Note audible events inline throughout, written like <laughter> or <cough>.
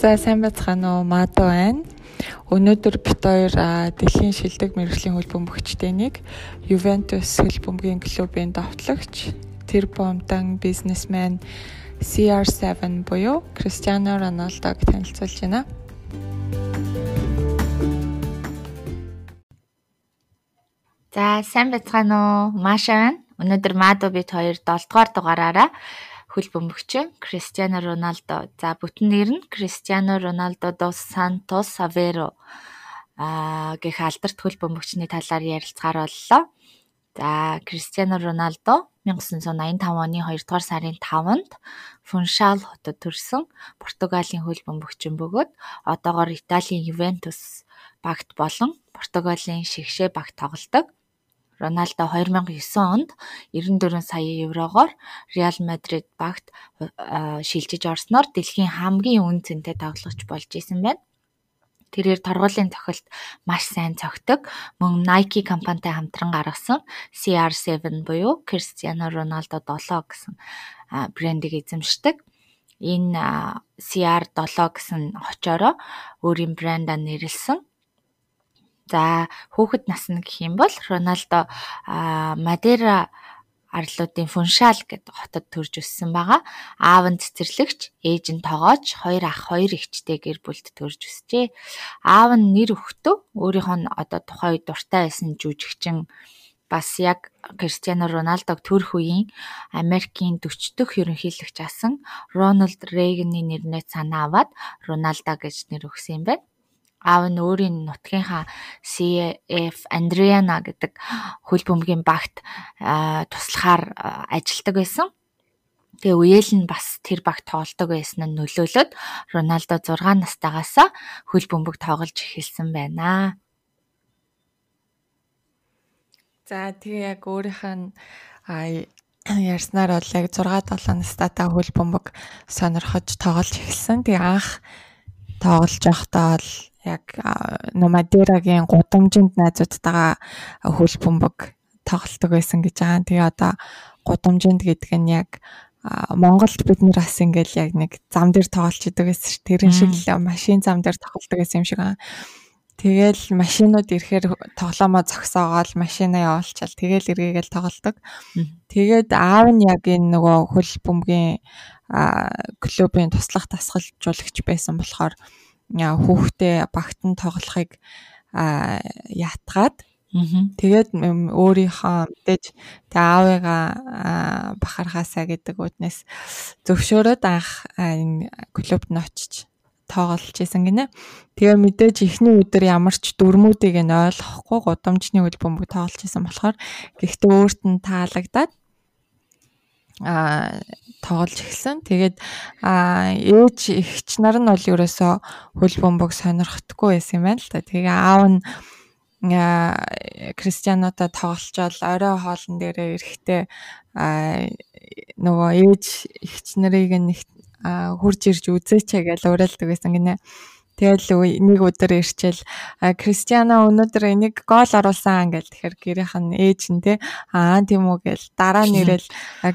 За сайн байцгаана уу? Мадо байна. Өнөөдөр бит хоёр дэлхийн шилдэг мэрэгжлийн хөл бөмбөгчтэй нэг Ювентус хөл бөмбөгийн клубын давтлагч тэр бомтан бизнесмен CR7 буюу Кристиано Роналдог танилцуулж байна. За сайн байцгаана уу? Маша байна. Өнөөдөр Мадо бит хоёр 7 дугаар дугаараараа хөл бөмбөгч Кристиано Роналдо. За бүтэн нэр нь Кристиано Роналдо дос Сантос Аверо аа гэх алдарт хөл бөмбөгчний талаар ярилцгаар боллоо. За Кристиано Роналдо 1985 оны 2 дугаар сарын 5-нд Фуншал хотод төрсэн Португалийн хөл бөмбөгчин бөгөөд одоогоор Италийн Ювентус багт болон Португалийн шигшээ багт тоглодог. Роналдо 2009 онд 94 сая еврогоор Реал Мадрид багт шилжиж орсноор дэлхийн хамгийн үн цэнтэй тоглогч болж исэн байна. Тэрээр торгуулийн цохилт маш сайн цогтөг. Мөн Nike компанитай хамтран гаргасан CR7 буюу Cristiano Ronaldo 7 гэсэн брендийг эзэмшдэг. Энэ CR7 гэсэн хочоороо өөрийн брендаа нэрлсэн За хүүхэд насны гэх юм бол Роналдо Мадера арлуудын Фуншал гэдэг хотод төрж өссөн байгаа. Аав нь цэцэрлэгч, ээж нь тоогооч, хоёр ах, хоёр эгчтэй гэр бүлд төрж өсчээ. Аав нь нэр өгтөө өөрийнх нь одоо тухайн үед дуртай байсан жүжигчин бас яг Кристиано Роналдог төрөх үеийн Америкийн 40 дэх ерөнхийлөгч асан Рональд Рейганы нэрнээ санаа аваад Роналдо гэж нэр өгсөн юм байна аав нь өөрийн нутгийнхаа CF Андриана гэдэг хөл бөмбөгийн багт туслахаар ажилладаг байсан. Тэгээ үеэл нь бас тэр багт тоглодог байсан нь нөлөөлөд Роналдо 6 настайгаас хөл бөмбөг тоглож эхэлсэн байна. За тэгээ яг өөрийнх нь ярьснаар бол яг 6 7 настайтай хөл бөмбөг сонирхож тоглож эхэлсэн. Тэгээ анх тоглож байхдаа бол яг Номадерагийн гудамжинд найзуудтайгаа хөл бөмбөг тоглолтог байсан гэж байгаа. Тэгээ одоо гудамжинд гэдэг нь яг Монголд бид нэр бас ингээл яг нэг зам дээр тоглож идэг гэсэн ш. Тэрэн шиг л машин зам дээр тоглолтог гэсэн юм шиг аа. Тэгэл машинууд ирэхээр тоглоомоо зогсоогоол машинаа явуулчаал тэгэл эргээгээл тоглолтог. Тэгээд аав нь яг энэ нөгөө хөл бөмбөгийн клубын туслах тасгалжуулагч байсан болохоор хүүхдээ багтан тоглохыг ятгаад тэгээд өөрийнхөө мэдээж тэг аавыгаа бахархаасаа гэдэг үднээс зөвшөөрөөд анх энэ клубт нь очиж тоглож исэн гинэ. Тэгээ мэдээж эхний өдөр ямар ч дүрмүүдийг нь ойлгохгүй гудамжны хөл бөмбөг тоглож исэн болохоор гэхдээ өөрт нь таалагдаад а тоглож эхэлсэн. Тэгээд а ээж эгч нар нь бол ерөөсөө хөл бөмбөг сонирхдаггүй байсан юм байна л та. Тэгээ аав нь Кристианотой тоглолцоод орой хоолн дээрээ эрэхтэй нөгөө ээж эгч нарыг нэг хурж ирж үзээч гэж уриалдаг байсан гинэ. Тэгэл нэг өдөр ирчээл Кристиано өнөөдөр энийг гол оруулсан гэл тэгэхээр гэрийнх нь ээж нь те аа тийм үү гэл дараа нэрэл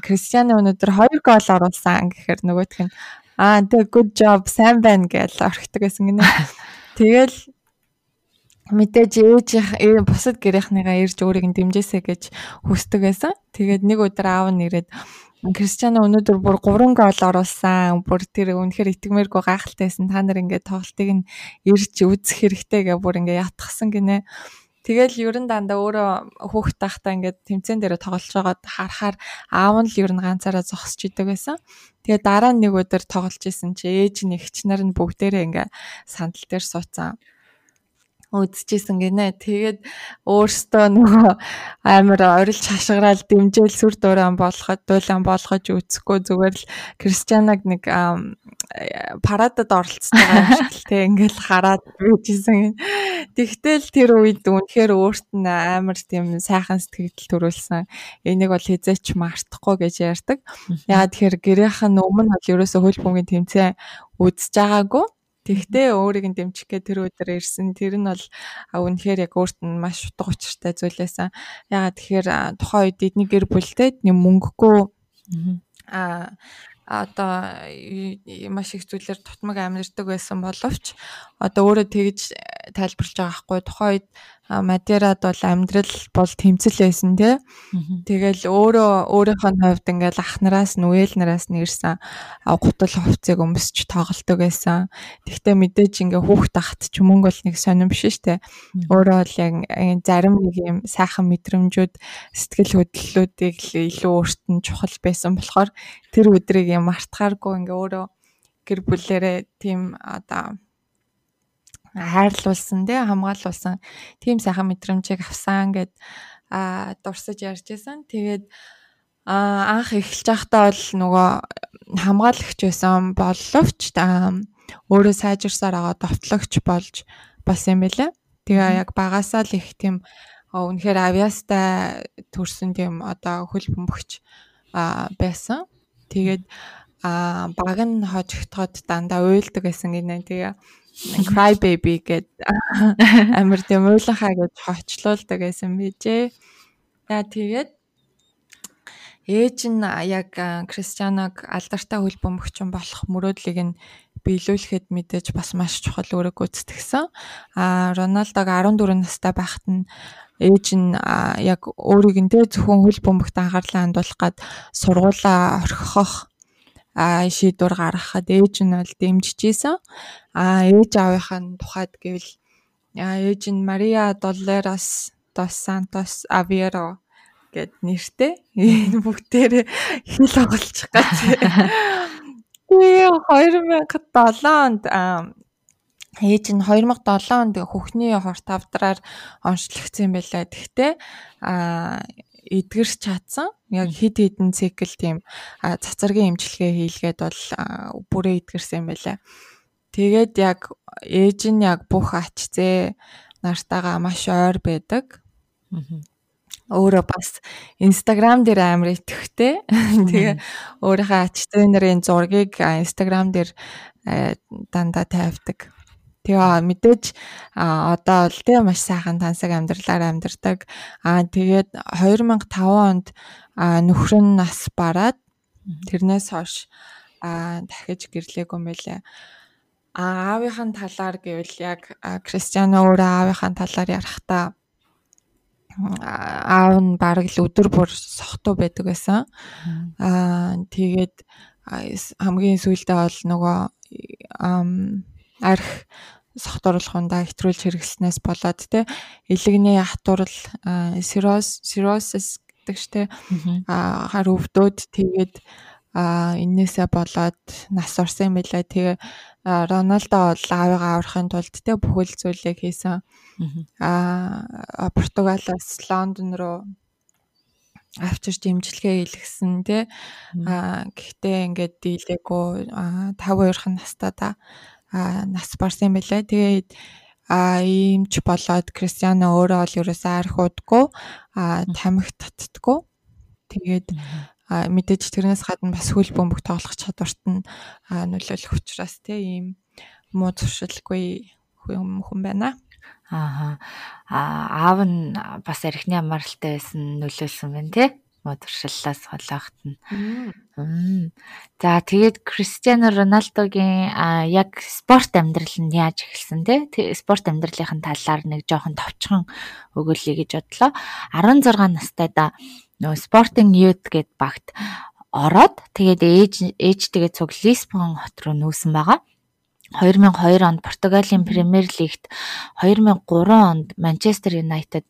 Кристиано өнөөдөр хоёр гол оруулсан гэхээр нөгөөх нь аа тэг good job сайн байна гэл орхидог гэсэн гинэ. Тэгэл мэдээж ээж бусад гэрийнхнийгаа ирж өөрийг нь дэмжээсэй гэж хүсдэг байсан. Тэгээд нэг өдөр аав нь ирээд Кристиано өнөөдөр бүр 3 гол оруулсан. Бүр тэр үнэхээр итгэмээргүй гайхалтайсэн. Та нар ингээд тоглолтыг нь ирж үзэх хэрэгтэй гэ бүр ингээд ятгсан гинэ. Тэгэл ерөн дандаа өөрөө хүүхд тахта ингээд тэмцэн дээр тоглож байгаад харахаар аав нь л ер нь ганцаараа зогсож идэг байсан. Тэгээ дараа нь нэг өдөр тоглож исэн чи ээж нь эгч нар нь бүгдээрээ ингээд сандал дээр сууцсан үзчихсэн гинэ. Тэгээд өөртөө нөгөө амар орилж хашгираал дэмжээл сүр дуурайан болгоход дуулан болгож үцэхгүй зүгээр л Кристианаг нэг парадад оролцсон байгаа юм шиг те ингээл хараад bijсэн. Тэгтэл тэр үед үнэхээр өөрт нь амар тийм сайхан сэтгэл төрүүлсэн. Энийг бол хизээч мартахгүй гэж ярьдаг. Яа тэгэхээр гэрийнх нь өмнө бол ерөөсө хөл бөмбөгийн тэмцээн үзэж байгаагүй Тэгтээ өөрийг нь дэмжих гэ тэр өдөр ирсэн. Тэр нь бол үнэхээр яг өөрт нь маш утга учиртай зүйл байсан. Ягаад тэгэхээр тухайн үед эдний гэр бүлтэй нэм мөнгөгүй а одоо маш их зүйлээр тутмаг амьдэрдэг байсан боловч одоо өөрөө тэгж тайлбарлаж байгаа хгүй тухайн үед Мадерад бол амьдрал бол тэмцэл байсан тий. Тэгэл өөрөө өөрийнхөө хувьд ингээл ах нараас нь үеэл нараас нь ирсэн гутал хувцсыг өмсч тоглолдог байсан. Тэгтээ мэдээж ингээ хүүхд тахт ч мөнгө бол нэг сонирм биш штэ. Өөрөө бол яг зарим нэг юм сайхан мэдрэмжүүд сэтгэл хөдлөлүүдийг илүү өөрт нь чухал байсан болохоор тэр өдрийг юм мартахааргүй ингээ өөрөө гэр бүлэрээ тийм одоо хайрлуулсан тий хамгаалуулсан тийм сайхан мэдрэмжийг авсан гэд а дурсаж ярьж байсан. Тэгээд а анх эхэлж байхдаа бол нөгөө хамгаалагч байсан боловч өөрөө сайжирсаар байгаа довтлогч болж бас юм байлаа. Тэгээ яг багасаа л их тийм үнэхээр авиастай төрсэн тийм одоо хөл бөмбөгч байсан. Тэгээд а баг нь хожигдоход дандаа уйлдаг байсан гинэ. Тэгээ cry baby гэд <laughs> амир тийм уйлахаа гэж хочлуулдаг байсан бижээ. За тэгээд ээж нь яг Кристианог алдартай хөл бөмбөгчин болох мөрөөдлийг нь биелүүлэхэд мэдээж бас маш чухал үүрэг гүйцэтгэсэн. А Роналдог 14 настай байхад нь ээж нь яг өөрийг нь тэ зөвхөн хөл бөмбөгт анхаарлаа хандуулах гад сургуулаа орхихох а шийдвэр гаргахад ээж нь бол дэмжиж исэн. А ээж аавынхаа тухайд гэвэл ээж нь Мария Доллерос dos Santos Aveiro гэд нэртэй. Энэ бүгдээрээ хэл оголчих гэж. Тэгээ 2007 онд ээж нь 2007 онд хөхний хорт авдраар онцлогдсон юм байлаа. Тэгтээ а эдгэрч чадсан. Яг хид хідэн цикл тийм цацаргийн имчилгээ хийлгээд бол бүрээ эдгэрсэн юм байлаа. Тэгээд яг ээж нь яг бүх ач зээ нартаага маш ойр байдаг. Өөрөө бас Instagram дээр амар итгэвтэй. Тэгээ өөрийнхөө ач зээ нарын зургийг Instagram дээр дандаа тавьдаг. Тэгээ мэдээж одоо л тийм маш сайхан тансаг амьдралаар амьдардаг. Аа тэгээд 2005 онд нөхөр нь нас бараад тэрнээс хойш дахиж гэрлээгүй мэлээ. Аавынхаа талаар гэвэл яг Кристиано өөрөө аавынхаа талаар ярихдаа аав нь бараг л өдөр бүр сохтуу байдаг байсан. Аа тэгээд хамгийн сүүлдээ бол нөгөө арх сохторлохондоо хэтрүүлж хэрэглэснээс болоод те элэгний хатурал сироз сиросис гэдэг штэ а хар өвдөд тэгээд а энээсээ болоод нас орсон байлаа. Тэгээ Роналдо бол аавыгаа аврахын тулд те бүхэл зүйлийг хийсэн. А Португалаас Лондон руу авчирч имчилгээ хийлгсэн те. А гэхдээ ингээд дийлээгүй 5 2хан настай та нас барсан байлаа. Тэгээд а иймч болоод Кристиано өөрөө бол ерөөсөө арх удгүй а тамхи татдаггүй. Тэгээд мэдээж тэрнээс гадна бас хөл бөмбөг тоглох чадварт нь нөлөөлөх учраас тийм ийм муу зуршилгүй хүн байна. Аа аав нь бас архины амралтай байсан нөлөөлсөн байна тий модуршиллаас холоогт нь. За тэгээд Кристиано Роналдогийн яг спорт амьдрал нь яаж эхэлсэн те спорт амьдралын талаар нэг жоохон товчхон өгүүлье гэж бодлоо. 16 настайдаа нөө спортинг youth гэд багт ороод тэгээд ээж ээжтэйгээ цуг Лисбон хот руу нүүсэн байгаа. 2002 онд Португалийн Премьер Лигт 2003 онд Манчестер Юнайтед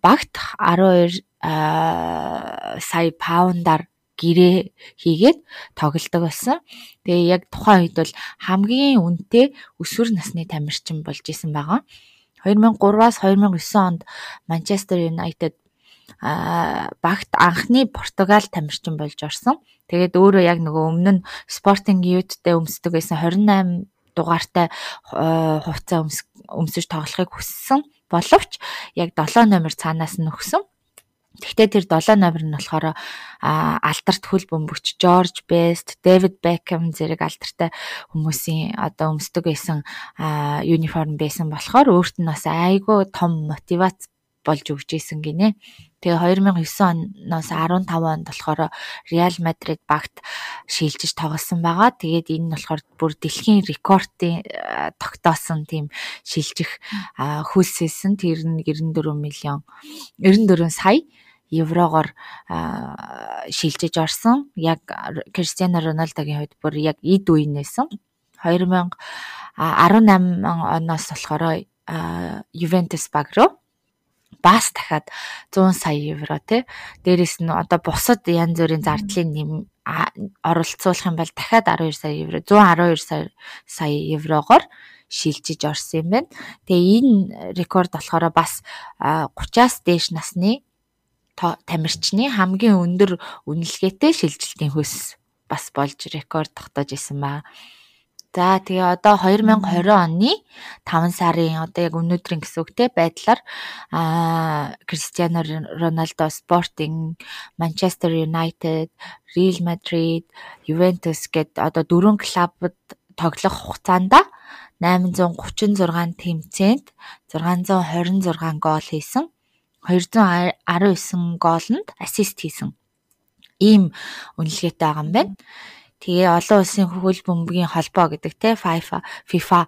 багт 12 сая паундаар гэрээ хийгээд тоглодог болсон. Тэгээ яг тухайн үед бол хамгийн үнэтэй өсвөр насны тамирчин болж исэн байгаа. 2003-аас 2009 онд Манчестер Юнайтед багт анхны Португал тамирчин болж орсон. Тэгээд өөрөө яг нөгөө өмнө нь Sporting Youth-тэй өмсдөг байсан 28 дугаартай хувцас өмсөж тоглохыг хүссэн боловч яг 7 номер цаанаас нь өгсөн. Гэхдээ тэр 7 номер нь болохоор алдарт хөл бөмбөгч Жорж Бест, Дэвид Бекхэм зэрэг алдартай хүмүүсийн одоо өмсдөг байсан юниформ байсан болохоор өөрт нь бас айгүй том мотивац болж өгч исэн гинэ. Тэгээ 2009 оноос 15 онд болохоор Real Madrid багт шилжиж тоглосон байгаа. Тэгээд энэ нь болохоор бүр дэлхийн рекордын тогтоосон тийм шилжих хөлсөөсөн. Тэр нь 94 миллион 94 сая еврогоор шилжиж орсон. Яг Кристиано Роналдогийн хувьд бүр яг эд үеийнээсэн. 2018 оноос болохоор Ювентус баг руу бас дахиад 100 сая евро тий. Дээрэс нь одоо бусад янз бүрийн зардлын нэм оролцуулах юм бол дахиад 12 сая евро 112 сая еврогоор шилжиж орсон юм байна. Тэгээ энэ рекорд болохоор бас 30-аас дээш насны тамирчны хамгийн өндөр үнэлгээтэй шилжилтийн хөлс бас болж рекорд тогтоож исэн ба. За тэгээ одоо 2020 оны 5 сарын одоо яг өнөөдрийн гэсэн үгтэй байдлаар аа Кристиано Роналдо Спортинг, Манчестер Юнайтед, Реал Мадрид, Ювентус гэд одоо дөрвөн клубад тоглох хугацаанд 836 тэмцээнд 626 гол хийсэн. 219 гоолнд ассист хийсэн. Ийм үнэлгээтэй байгаа юм байна. Тэгээ олон улсын хөл бөмбөгийн холбоо гэдэг те FIFA FIFA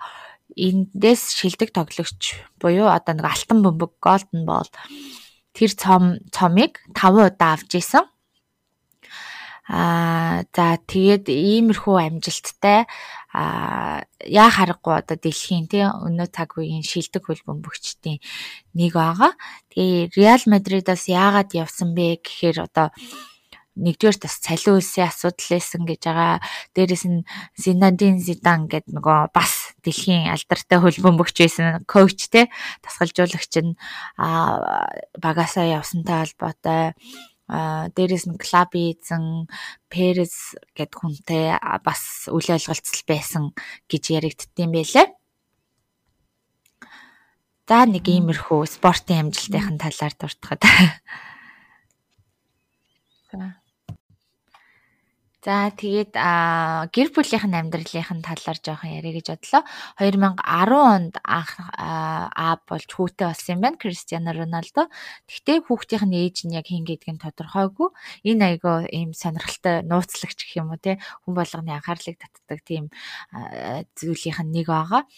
эндээс шилдэг тоглогч буюу одоо нэг алтан бөмбөг Golden Ball тэр цом цомыг 5 удаа авч исэн. Аа за тэгээд иймэрхүү амжилттай аа яа харахгүй одоо дэлхийн тий өнөө цаг үеийн шилдэг хөл бөмбөгчдийн нэг байгаа. Тэгээ Реал Мадридаас яагаад явсан бэ гэхээр одоо нэгдүгээр бас цалин үлсийн асуудал байсан гэж байгаа. Дээрээс нь Зинадин Зидан гэдэг нөгөө бас дэлхийн алдартай хөлбөмбөгч байсан коуч те тасгалжуулагч нь багасаа явсантай холбоотой а дээрэс нь клаби эзэн Перес гэд хүнтэй бас үл ойлголцол байсан гэж яригдтiin байлээ. За нэг иймэрхүү спортын амжилтын талаар дуртахад. <laughs> За тэгээд гэр бүлийнхэн амьдралынхын талаар жоохон яриа гэж бодлоо. 2010 онд анх аа болж хүүтэй болсон юм байна Кристиано Роналдо. Гэхдээ хүүхдийнх нь ээж нь яг хин гэдгийг нь тодорхойгүй. Энэ айгаа ийм сонирхолтой нууцлагч гэх юм уу те хүн болгоны анхаарлыг татдаг тийм зүйлийнх нь нэг байгаа.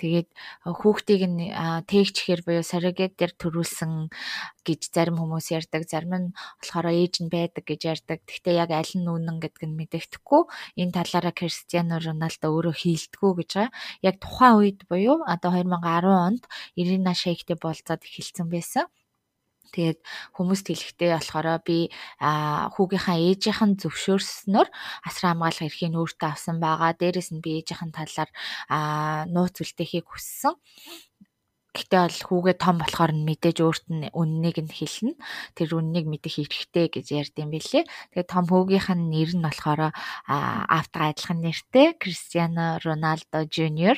Тэгээд хүүхдийг нь тээгчхээр буюу surrogate дээр төрүүлсэн гэж зарим хүмүүс ярьдаг. Зарим нь болохоор ээж нь байдаг гэж ярьдаг. Гэхдээ яг аль нь үнэн гэдг нь мэдэгдэхгүй. Энэ талаараа Кристиано Роналдо өөрөө хийлдэггүй гэж байгаа. Яг тухайн үед буюу одоо 2010 онд Ирина Шейхтэй болцоод эхэлсэн байсан. Тэгээд хүмүүст хэлэхдээ болохоор би хүүгийнхаа ээжийнхэн зөвшөөрснөөр асар хамгаалах эрхийг өөртөө авсан байгаа. Дээрээс нь би ээжийнхэн талаар нууц үлдээхийг хүссэн. Гэтэ бол хүүгээ том болохоор нь мэдээж өөрт нь үннийг нь хэлнэ. Тэр үннийг мэдэх хэрэгтэй гэж ярьдсан билээ. Тэгээ том хүүгийнх нь нэр нь болохоор автга адилхан нэртэй Кристиано Роналдо Жуниор.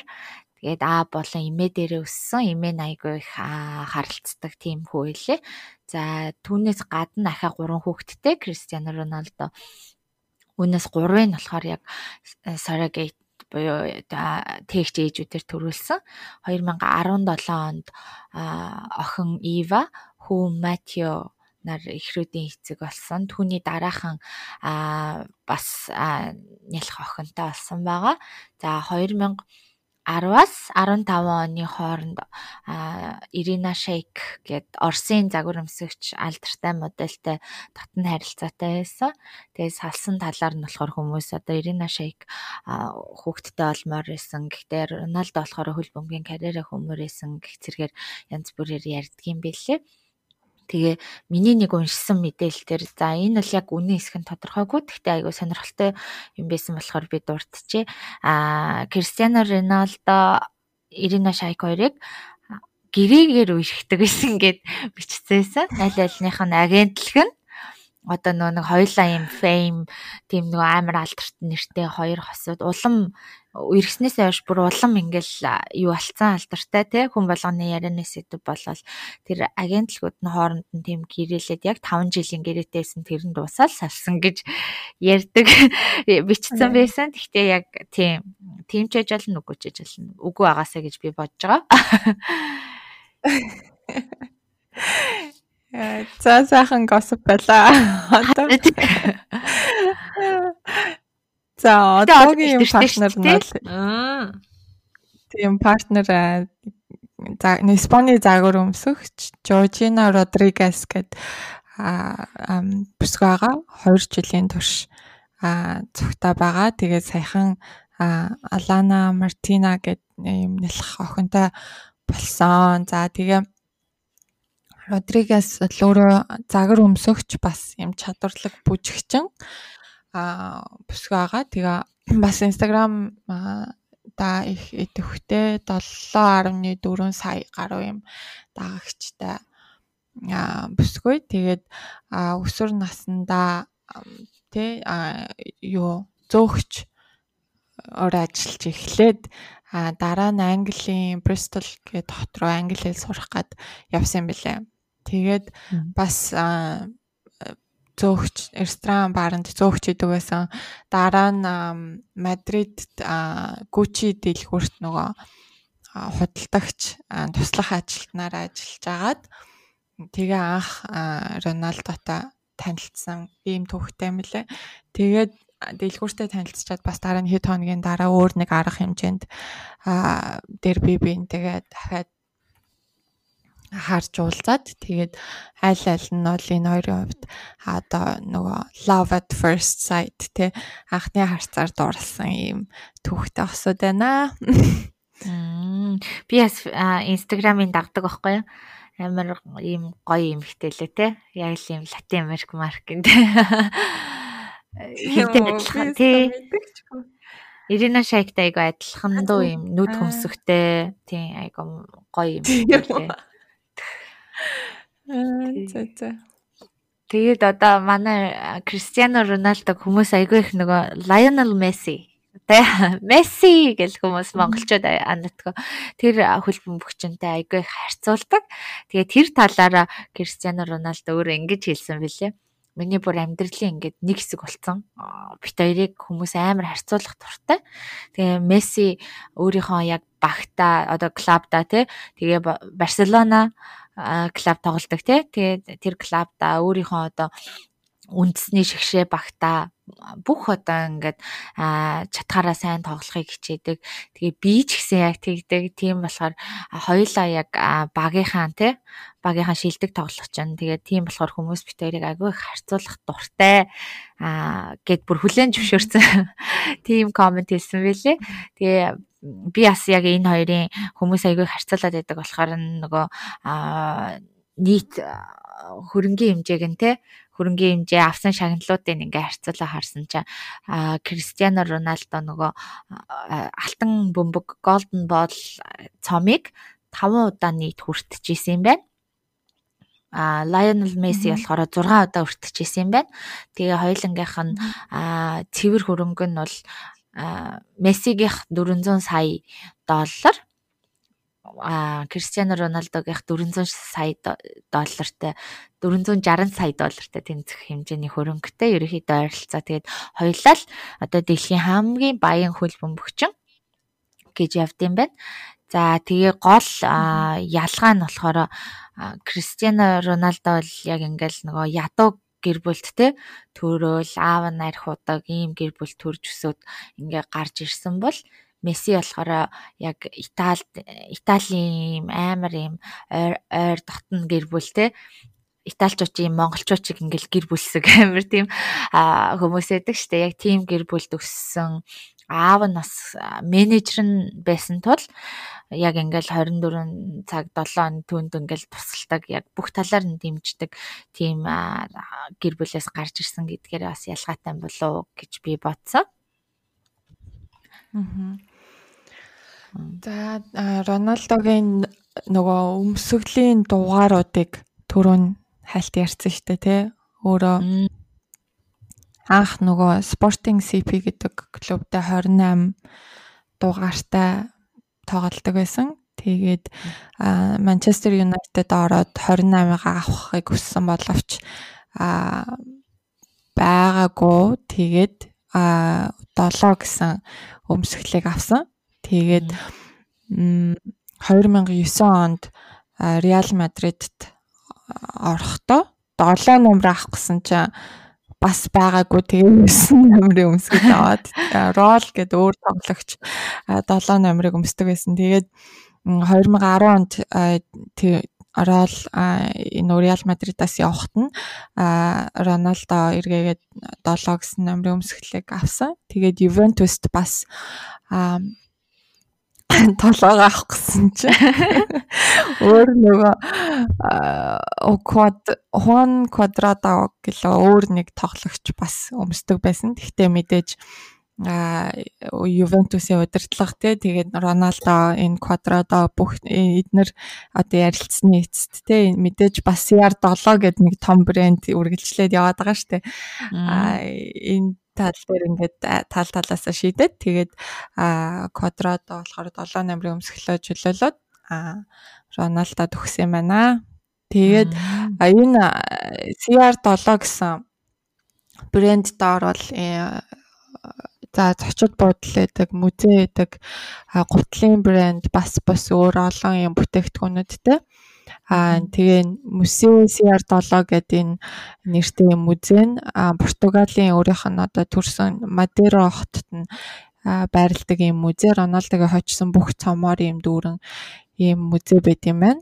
Тэгээд аа болон эмээ дээрээ өссөн. Эмээ нь айгүй их харилцдаг тийм хүү илээ. За түүнээс гадна ахаа гурван хүүхэдтэй Кристиано Роналдо. Үүнээс гурвын нь болохоор яг surrogate буюу тээгч ээжүүдээр төрүүлсэн. 2017 онд охин Ива, хүү Матио нар эхрүүдийн эцэг болсон. Түүний дараахан а бас нялх охинтой болсон байгаа. За 2000 10-аас 15 оны хооронд Ирина Шейк гэд Оросын загвар өмсөгч алдартай модельтэй татны харилцаатай байсан. Тэгээ салсан талаар нь болохоор хүмүүс одоо Ирина Шейк хүүхдтэй олмоор байсан. Гэхдээ Роналдо болохоор хөл бөмбөгийн карьераа хүмүүрээсэн гэх зэргээр янз бүрээр ярьдгийм байлээ. Тэгээ миний нэг уншсан мэдээлэлээр за энэ бол яг үнэн эсэх нь тодорхойгүй. Гэхдээ айгүй сонирхолтой юм байсан болохоор би дуртжээ. Аа Кристиано Роналдо, Ирина Шайк хоёрыг гэрээгээр үерхдэг гэсэн гээд бичсэн. Аль альных нь агентлаг нь одоо нөө нэг хоёлаа юм fame тийм нөгөө амар алдарт нэртэй хоёр хосууд улам үерхснээс хойш бүр улам ингээл юу алцсан алдартай те хүн болгоны ярианы сэдв болол тэр агентлагууд нь хооронд нь тийм гэрээлээд яг 5 жилийн гэрээтэйсэн тэр нь дуусаад салсан гэж ярьдаг <laughs> бичсэн байсан. Гэхдээ яг тийм тийм ч ажил нүггүй ч ажил үгүй агаасаа гэж би бодож байгаа. <laughs> За сайхан госп байлаа. <laughs> Одоо За одоогийн партнер нь тийм партнер за Испани загвар өмсөгч Жоржина Родригес гэдэг а бүсгүйгаа 2 жилийн турш а цогтой байгаа. Тэгээд саяхан Алана Мартина гэдэг юм нэлэх охинтой болсон. За тэгээ Родригес л өөрөө загвар өмсөгч бас юм чадварлаг бүжигчин а бүсгүй байгаа. Тэгээ бас Instagram да их идэвхтэй 7.4 сая гаруй юм дагагчтай а бүсгүй. Тэгээд өсвөр насндаа тэ юу зөөгч өөр ажиллаж эхлээд дараа нь Английн Bristol хот руу англи хэл сурах гад явсан юм билээ. Тэгээд бас зөөгч ресторан баранд зөөгч идэг байсан. Дараа нь Мадрид Гуччи дэлгүүрт нөгөө худалдагч туслах ажилтнаараа ажиллаж агаад тэгээ анх Роналдотой танилцсан ийм төвхтэй лээ. Тэгээд дэлгүүртэй танилцчаад бас дараа нь хэд хоногийн дараа өөр нэг арга хэмжээнд аа дээр би биентэйгээ дахиад харж уулзаад тэгээд аль аль нь бол энэ хоёрын хувьд одоо нөгөө love at first sight тий анхны харцаар дурлсан ийм түүхтэй осод байна. Би бас инстаграмын дагдаг байхгүй юу? амар ийм гоё юм хтэлээ те. Яг л ийм латин америк маркинд. Хилтэй адилхан тий. Ирина Шайктай айгу адилхан дуу юм нүд хөмсөхтэй тий айгу гоё юм тий. За за. Тэгээд одоо манай Кристиано Роналдог хүмүүс айгүй их нөгөө Lionel Messi тэ <laughs> Месси гэл хүмүүс монголчууд анадгаа тэр хөлбөмб өгчөнтэй айгүй их харьцуулдаг. Тэгээ тэр талаараа Кристиано Роналдо өөрөө ингэж хэлсэн билээ. Миний бүр амьдралын ингээд нэг хэсэг болцсон. Бит хоёрыг хүмүүс амар харьцуулах дуртай. Тэгээ Месси өөрийнхөө яг багта одоо клубда тий тэгээ Барселона клуб тоглодог тий. Тэгээд тэр клубда өөрийнхөө одоо үндэсний шигшээ багта бүх одоо ингээд чатгаараа сайн тоглохыг хичээдэг. Тэгээ би ч гэсэн яг тэгдэг. Тийм болохоор хоёулаа яг багийнхаа тий багийнхаа шилдэг тоглох чинь тэгээ тийм болохоор хүмүүс бит хоёрыг агүй их харьцуулах дуртай аа гэд бүр хүлэн зөвшөөрсөн. <laughs> Тийм комент хэлсэн байлээ. Тэгээ би бас яг энэ хоёрын хүмүүс аягүй харьцуулаад байдаг болохоор нөгөө нийт хөрөнгөний хэмжээг нь те хөрөнгөний хэмжээ авсан шагналуудыг ингээ харьцуулаа харсан чинь Кристиано Роналдо нөгөө алтан бөмбөг Golden Ball цомыг 5 удаа нийт хүртэж исэн юм байна. А Lionel Messi болохоор 6 удаа өртөжсэн юм байна. Тэгээ хоёулангийнх нь цэвэр хөрөнгө нь бол Мессигийнх 400 сая доллар а Кристиано Роналдогийнх 400 сая доллартай 460 сая доллартай тэнцэх хэмжээний хөрөнгөтэй ерөнхийдөө ойролцоо. Тэгээд хоёулаа л одоо дэлхийн хамгийн баян хөл бөмбөгчин гэж явд юм байна. За тэгээ гол ялгаа нь болохоор Кристиано Роналдо бол яг ингээл нөгөө ядуу гэр бүлт те төрөөл аав нарих удаг ийм гэр бүл төрж өсөд ингээ гарч ирсэн бол Месси болохоор яг Италид Италийн амар ийм ойр дотн гэр бүл те. Италичуудын монголчуудыг ингээл гэр бүлсэг <laughs> амар тийм хүмүүс байдаг штэ. Яг тийм гэр бүлд өссөн аав нь бас менежер нь байсан тул яг ингээл 24 цаг 7 түнд ингээл тусалдаг яг бүх талаар нь дэмждэг тийм гэр бүлээс гарч ирсэн гэдгээр бас ялгаатай болов гэж би бодсон. За Роналдогийн нөгөө өмсгөлийн дугааруудыг түрүүн хальт ярьсан шүү дээ тий. Өөрөө анх нөгөө Sporting CP гэдэг клубтай 28 дугаартай тоглолдог байсан. Тэгээд Манчестер Юнайтед ороод 28-ыг авахыг хүссэн боловч байгаагүй тэгээд а 7 гэсэн өмсгөлийг авсан. Тэгээд 2009 онд Реал Мадридт орохдоо 7 номер авах гэсэн чинь бас байгаагүй тэгээ 9 номерын өмсгөл аваад рол гэдэг өөр тоглогч 7 номерыг өмсдөг байсан. Тэгээд 2010 онд ороод энэ Реал Мадридаас явахт нь Роналдо эргээгээд 7 гэсэн номерын өмсгөлийг авсан. Тэгээд Ювентуст бас <laughs> толгоо авах гэсэн чи <laughs> өөр нөгөө квад Хуан квадрадо гэлээ өөр нэг тоглогч бас өмсдөг байсан. Гэхдээ мэдээж Ювентусын удирдлага те тэгээд Роналдо энэ квадрадо бүх эднэр одоо ярилцсны эцэст те мэдээж бас CR7 гэдэг нэг том брэнд үргэлжлээд яваад байгаа штэ. А энэ тал дээр ингээд тал талаасаа шийдээд тэгээд квадрадо болохоор 7 номерын өмсгөлөө чөлөөлөд Роналдо төгсөн юм байна. Тэгээд энэ CR7 гэсэн брэнд доор бол э, за зочид буудлын гэдэг, музей гэдэг, гутлын брэнд бас бас өөр олон юм бүтээгдэхүүнүүдтэй. Аа тэгээ Museo CR7 гэдэг энэ нэртэй музей нь Португалийн өөрийнх нь одоо төрсэн Мадеро хотод нь байрладаг юм музей Роналдогийн хочсон бүх цомоор юм дүүрэн ийм музей байт юм байна.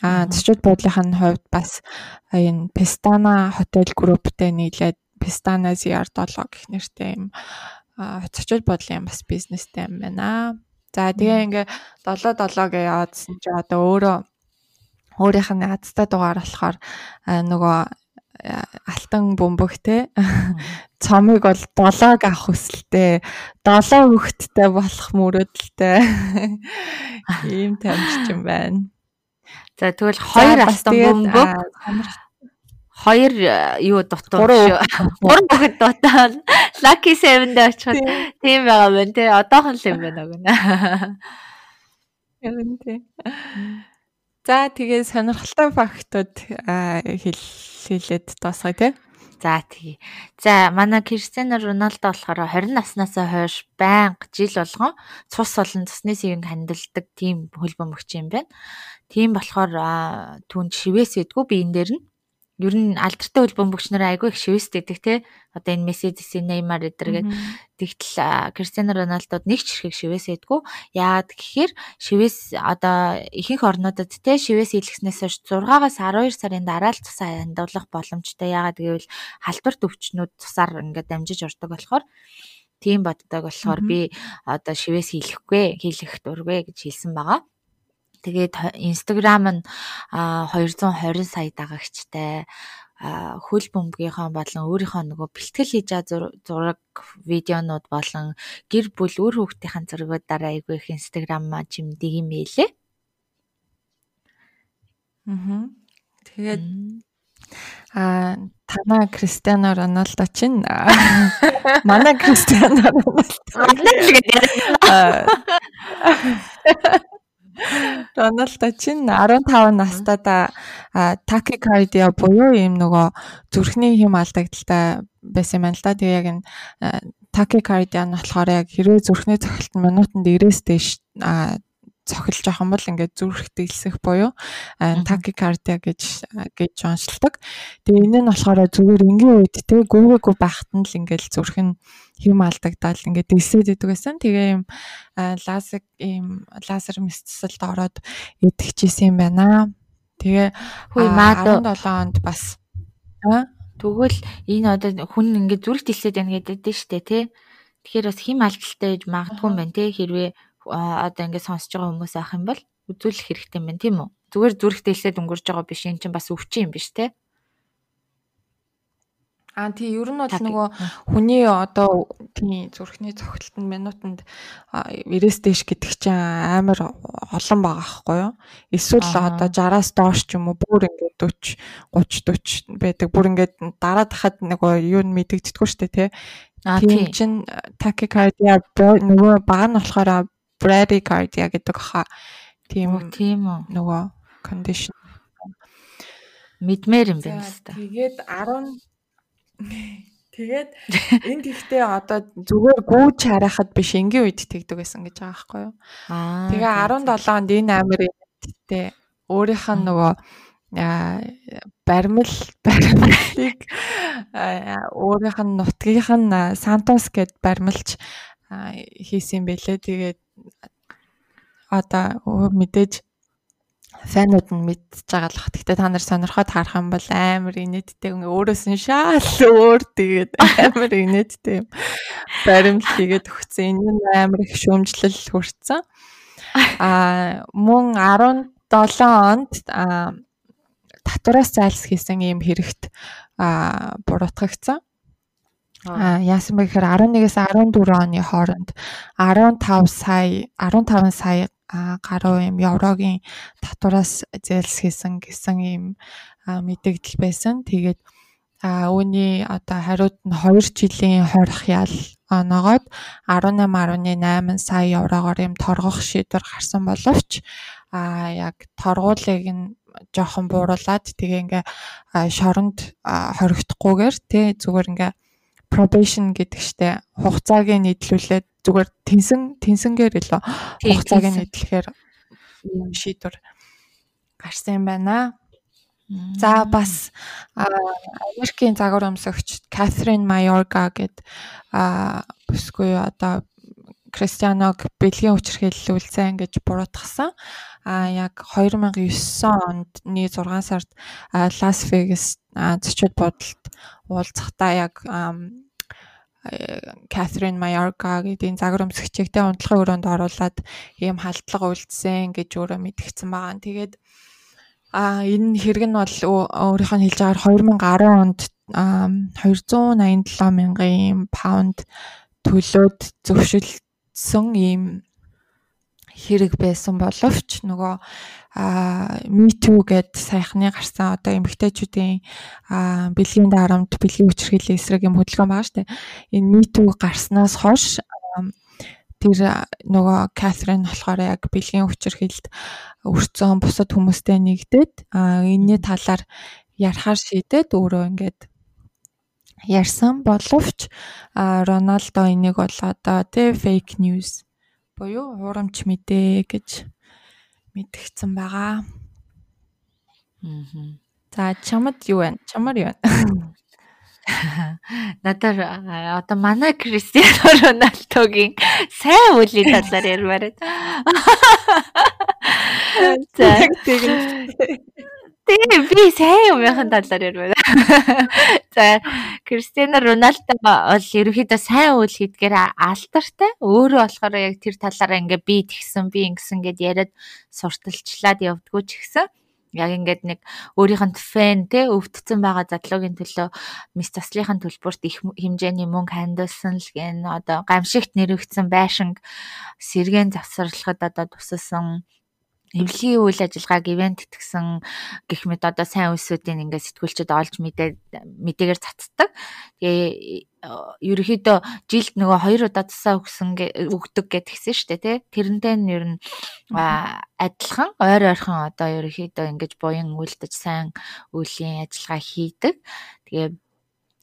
Аа зочид буудлынхын хувьд бас энэ Pestana хотел групптэй нийлээд Pestana CR7 гэх нэртэй юм зочид буудлын бас бизнестэй юм байна. За тэгээ ингээ 7 7 гэж яваадсэн чи одоо өөрөө өөрийнх нь азтай дугаар болохоор нөгөө алтан бөмбөг те цомыг бол долоог авах хүсэлтэй долоо хөхттэй болох мөрөөдөлтэй ийм тамирчин байна. За тэгвэл хоёр алтан бөмбөг хоёр юу дутуу шүү. Гурван бүхэд дутаа. Lucky 7 дээр очиход тийм байгаа байна те. Одоохон л юм байна гэнэ. Яг нь тийм. За тэгээ сонирхолтой фактууд хэлээд дуусгая тий. За тэгье. За манай Кристиано Роналдо болохоор 20 наснаас хойш байнга жил болгон цус болон цусны сэвийг хандилдаг тийм хөлбөмбөгч юм байна. Тийм болохоор түн шивээс идэггүй биен дээр нь ер нь алдартай хөл бөмбөгч нар айгүй их шивэст гэдэг те. Одоо энэ Месси, Неймар эдэргээд тэгтэл Кристиано Роналдод нэг ч хэрэг шивээс идэггүй яагаад гэхээр шивээс одоо ихэнх орнуудад те шивээс илгэснээс хойш 6-аас 12 сарын дараа л цусаа хандуулах боломжтой. Яагаад гэвэл халдварт өвчнүүд цусаар ингээд дамжиж ордог болохоор тийм боддог болохоор би одоо шивээс хийлэхгүй хийлэх дургүй гэж хэлсэн байгаа. Тэгээд Instagram нь 220 сая дагагчтай хөл бөмбөгийнхөө болон өөрийнхөө нөгөө бэлтгэл хийж байгаа зураг видеонууд болон гэр бүл үр хүүхдийн зургуудаараа айгүй их Instagram жимдэг юм ээлээ. Аа. Тэгээд а танаа Кристиано Роналдо чинь манай Кристиано Роналдо <laughs> Роналдо чинь 15 настайдаа такикардиа буюу ийм нөгөө зүрхний хэм алдагдaltaй байсан юм л да. Тэгээ яг энэ такикардиа нь болохоор яг хэрвээ зүрхний цохилт минутанд 90-с дээш цохилж байгаа юм бол ингээд зүрх дэлсэх буюу такикардиа гэж гэж онцлдог. Тэгээ энэ нь болохоор зүгээр энгийн үед те гүгээгүй байхад нь л ингээд зүрх нь хэм алдагдаад ингээд дэлсээд идэг байсан. Тэгээ юм лазер ийм лазер мэсцэлд ороод идчихсэн юм байна. Тэгээ хөөе маа 17 онд бас Тэгвэл энэ одоо хүн ингээд зүрх дэлсээд байна гэдэг дээ дээ тий. Тэгэхээр бас хим алдaltaй гэж магадгүй юм байна тий. Хэрвээ одоо ингээд сонсож байгаа хүмүүс ах юм бол үзүүлэх хэрэгтэй юм байна тийм үү? Зүгээр зүрх дэлсээд өнгөрж байгаа биш эн чинь бас өвчин юм биш те? Аа тий ер нь бол нөгөө хүний одоо тий зүрхний цогцолтод минутанд 90-с дээш гэдэг чинь амар олон байгаа байхгүй юу? Эсвэл одоо 60-аас доош ч юм уу бүр ингээд 40 30 40 байдаг. Бүр ингээд дараад хахад нөгөө юу нь мэдэгддэггүй шүү дээ тий. Тийм чин такикардиа нөгөө бага нь болохоор bradycardia гэдэг хаа. Тийм үү? Тийм үү? Нөгөө condition мэдмээр юм байна л та. Тэгээд 10 <laughs> Тэгээд энд ихтэй одоо зүгээр гүүж харахад биш энгийн үед тэгдэг байсан гэж байгаа байхгүй юу? Аа. Тэгээ 17 онд энэ амир эдтэй өөрийнх нь нөгөө баримл баримлыг өөрийнх нь нутгийнх нь Сантос гэд баримлж хийсэн байлээ. Тэгээд одоо мэдээж фанууд нь мэдчихэж байгаа л бах. Гэтэ та нар сонирхоод харах юм бол амар инээдтэй өөрөөс нь шаал өөр тэгээд амар инээдтэй юм. Баримт хийгээд өгсөн. Энэ нь амар их шүүмжлэл хүрсэн. Аа мөн 17 онд татвараас зайлс хийсэн ийм хэрэгт буруутгагдсан. А яасан бэ гэхээр 11-ээс 14 оны хооронд 15 сая 15 сая гаруй юм еврогийн татвараас зээлсхийсэн гэсэн ийм мэдээлэл байсан. Тэгээд үүний одоо хариуд нь 2 жилийн хорих ял оногоод 18.8 сая еврогоор юм торгох шийдвэр гарсан боловч а яг торгуулийг нь жоохон бууруулад тэгээ ингээ шоронд хоригдохгүйгээр тий зүгээр ингээ probation гэдэг штэ. Хугацааг нийтлүүлээд зүгээр тэнсэн тэнсэнгээр илүү хугацааг нийтлэхээр шийдвэр гарсан юм байна. За бас Америкийн загвар өмсөгч Катрин Майорга гэд бүсгүй одоо Кристианог бэлгийн хүчирхийлүүлсэн гэж буруутгасан. А яг 2009 ондны 6 сард Лас Вегас зочид бодолд уулзахдаа яг Катрин Майорка гэдэг загвар өмсгчтэй унтлагын өрөөнд оруулаад ийм халдлага үйлдсэн гэж өөрөө мэдгдсэн байгаа. Тэгээд а энэ хэрэг нь бол өөрийнх нь хэлж байгаагаар 2010 онд 287 мянган паунд төлөөд зөвшөлдсөн ийм хэрэг байсан боловч нөгөө Too гэд саяхны гарсан одоо эмэгтэйчүүдийн бэлгийн дарамт бэлгийн хүчирхийллийн эсрэг юм хөдөлгөөн байгаа штэ. Энэ Too гарснаас хойш тэр нөгөө Катрин болохоор яг бэлгийн хүчирхийлэлд өрцөн бусад хүмүүстэй нэгдээд энэний талаар ярахаар шийдээд өөрөө ингээд ярьсан боловч Роналдо энийг бол одоо тэ фейк ньюс буюу хуурамч мэдээ гэж мэдгдсэн байгаа. Аа. За чамд юу вэ? Чамар юу вэ? <laughs> Надаар одоо манай Кристиано Роналдогийн сайн үлийн талаар ярмаар байна. <laughs> За Тэгээ би сайн юмын талаар ярмаар. <laughs> За Кристиано Роналдо бол ерөөхдөө сайн үйл хийдгээр алдартай. Өөрөө болохоор яг тэр талаараа ингээ би тэгсэн би ингэсэн гэд яриад сурталчлаад явдггүй ч гэсэн яг ингээд нэг өөрийнх нь фэн те өвдцэн байгаа задлуугийн төлөө мис заслихын төлбөрт их хэмжээний мөнгө хандуулсан л гэн одоо гамшигт нэрвэгдсэн байшинг сэргэн завсарлахад одоо тусалсан эвлэгийн үйл ажиллагааг ивент итгэсэн гэх мэт одоо сайн үсүүдийн ингээд сэтгүүлчд олж мэдээ мэдээгээр цацдаг. Тэгээ ерөөхдөө жилд нөгөө хоёр удаа тасаа өгсөн өгдөг гэдгийгсэн шүү дээ тий. Тэрнтэй нь ер нь адилхан ойр ойрхон одоо ерөөхдөө ингэж буян үлдэж сайн үеийн ажиллагаа хийдэг. Тэгээ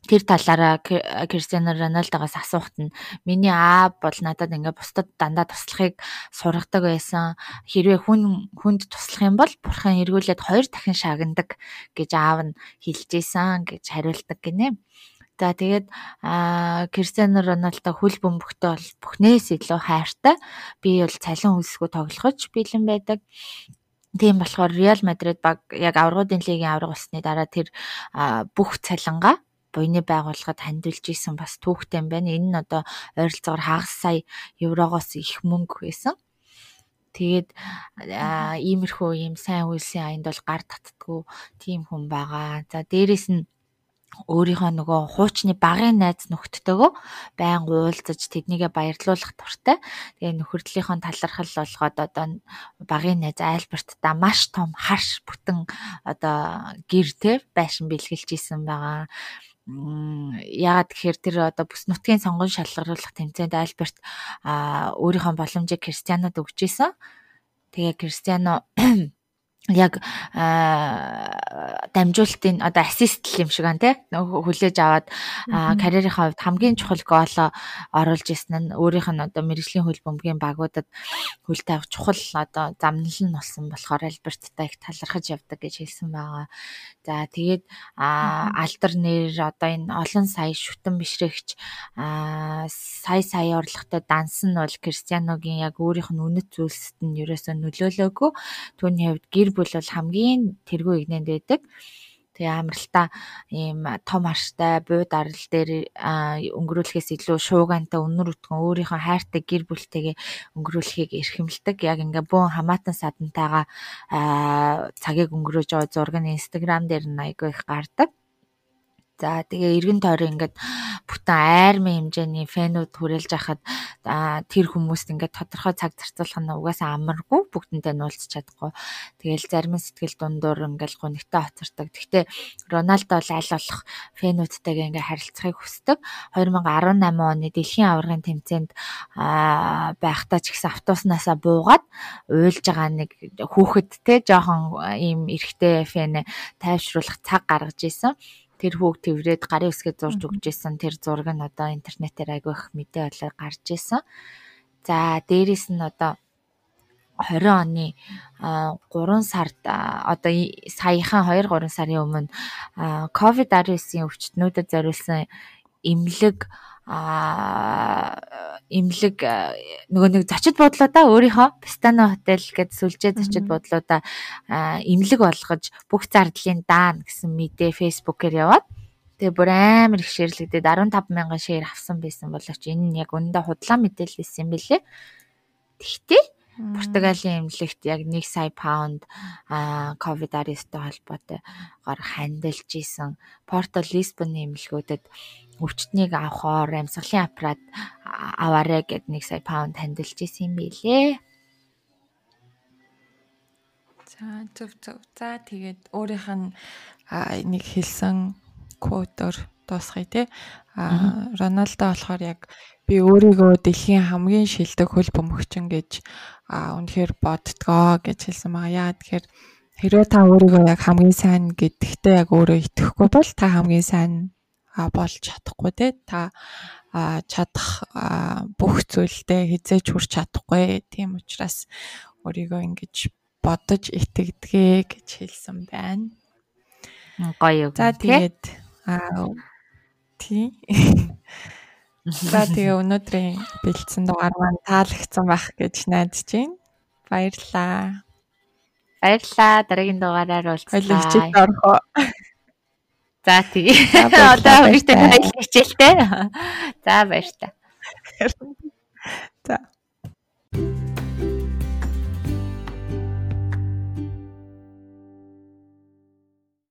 тэр талаараа Кристиано Роналдогоос асуухт нь миний аа бол надад ингээ бусдад дандаа туслахыг сургадаг байсан. Хэрвээ хүн хүнд туслах юм бол бурхан эргүүлээд хоёр дахин шагнадаг гэж аав нь хэлжсэн гэж хариулдаг гинэ. За тэгээд Кристиано Роналдо хөл бөмбөгтөө бол бүхнээс илүү хайртай. Би бол цалин үлсгүй тоглохож бэлэн байдаг. Тийм болохоор Реал Мадрид баг яг аврагуудын лигийн авраг болсны дараа тэр бүх цалингаа буйны байгууллагад хандилж исэн бас түүхтэй юм байна. Энэ нь одоо ойролцоогоор хагас сая еврогоос их мөнгө байсан. Тэгээд иймэрхүү ийм сайн үйлсийн аянд бол гар татдгүй тийм хүн байгаа. За дээрэс нь өөрийнхөө нөгөө хуучны багын найз нөхдөдөө байн уулзаж тэднийгээ баярлуулах туртай. Тэгээ нөхөрлөлийнхөө талархал болгоод одоо багын найз Альбертта маш том харш бүтэн одоо гэр те байшин бэлгэлж исэн байгаа яагаад тэгэхээр тэр одоо бүс нутгийн сонгон шалгаруулах тэмцээнд Альберт өөрийнхөө боломжийг Кристианод өгч исэн. Тэгээ Кристиано яг дамжуулалтын одоо ассистл юм шиг ан тий хүлээж аваад карьерийнхаа хувьд хамгийн чухал гооло оруулж исэн нь өөрийнх нь одоо мэрэгжлийн хөл бөмбөгийн багуудад хөл тавих чухал одоо замнал нь болсон болохоор Альберттай их талархаж явдаг гэж хэлсэн байгаа. За тэгээд алдар нэр одоо энэ олон сая шүтэн бишрэгч сая сая орлоготой данс нь бол Кристианогийн яг өөрийнх нь үнэт зүйлсэд нь ерөөсөө нөлөөлөөгүй. Түүний хувьд гэр бүл бол хамгийн тэргүй игнэнд байдаг. Тэгээ амралтаа ийм том арштай бууд арал дээр өнгөрүүлэхээс илүү шуугантай өнөр өтгөн өөрийнхөө хайртай гэр бүлтэйгээ өнгөрүүлэхийг эрхэмлдэг. Яг ингээ бүүн хамаатан садантайгаа цагийг өнгөрөөж байгаа зураг нь Instagram дээр нь айгүй их гардаг. За тэгээ эргэн тойрон ингээд бүтэн айрмын хэмжээний фэнүүд хүрээлж хахад тэр хүмүүст ингээд тодорхой цаг зарцуулах нь угаасаа амаргүй бүгдэнтэй нуулзч чадахгүй. Тэгээл зарим сэтгэл дундуур ингээд гонигтай хоцордог. Гэхдээ Роналдо бол аль болох фэнүүдтэйгээ ингээд харилцахыг хүсдэг. 2018 оны дэлхийн аваргын тэмцээнд байхдаа ч гэсэн автобуснаасаа буугаад уйлж байгаа нэг хүүхэд те жоохон ийм эрэгтэй фэн тайвшруулах цаг гаргаж исэн тэр хүүг тэрврээд гарын үсгээ зурж өгч исэн тэр зураг нь одоо интернетээр айгүй их мэдээ болоо гарч исэн. За дээрэс нь одоо 20 оны 3 сард одоо саяхан 2 3 сарын өмнө ковид-19-ийн өвчтнүүдэд зориулсан эмнэлэг а имлэг нөгөө нэг зочид бодлоо өөрийнхөө Пистано хотел гэд сүлжээ зочид бодлоо имлэг болгож бүх зардлын даана гэсэн мэдээ фэйсбүүкээр яваад тэгээ бүр амар их шеэрлэгдээд 15 мянган шеэр авсан байсан боловч энэ нь яг өндөө худлаа мэдээлэл байсан юм билэ. Тэгтээ Португалийн эмнэлэгт яг 1 сая паунд ковид-19-тэй холбоотой гоор хандилж исэн. Порто Лисбоны эмнэлгүүдэд өвчтнийг авахоор амьсгалын аппарат аваарэ гэд 1 сая паунд хандилж исэн юм билээ. За зөв зөв. За тэгээд өөрийнх нь нэг хэлсэн кодоор дуусгая те. А Роналдо болохоор яг би өөрийгөө дэлхийн хамгийн шилдэг хөл бөмбөгчин гэж үнэхээр боддгоо гэж хэлсэн байгаа. Яа тэгэхээр хэрвээ та өөрийгөө яг хамгийн сайн гэдэгтээ яг өөрөө итгэхгүй бол та хамгийн сайн болж чадахгүй те та чадах бүх зүйлдээ хизээж хүрч чадахгүй тийм учраас өөрийгөө ингэж бодож итгэдгээ гэж хэлсэн байна. Гоё. За тэгээд аа тий. <laughs> За тэгээ өнөөдрийн бэлдсэн дугаар маань таалагдсан байх гэж найдаж байна. Баярлалаа. Баярлалаа. Дараагийн дугаараар уулзлаа. Хөлөгчд орхоо. За тий. <laughs> Одоо баярлалаа хичээлтэй. <laughs> За баяр та. За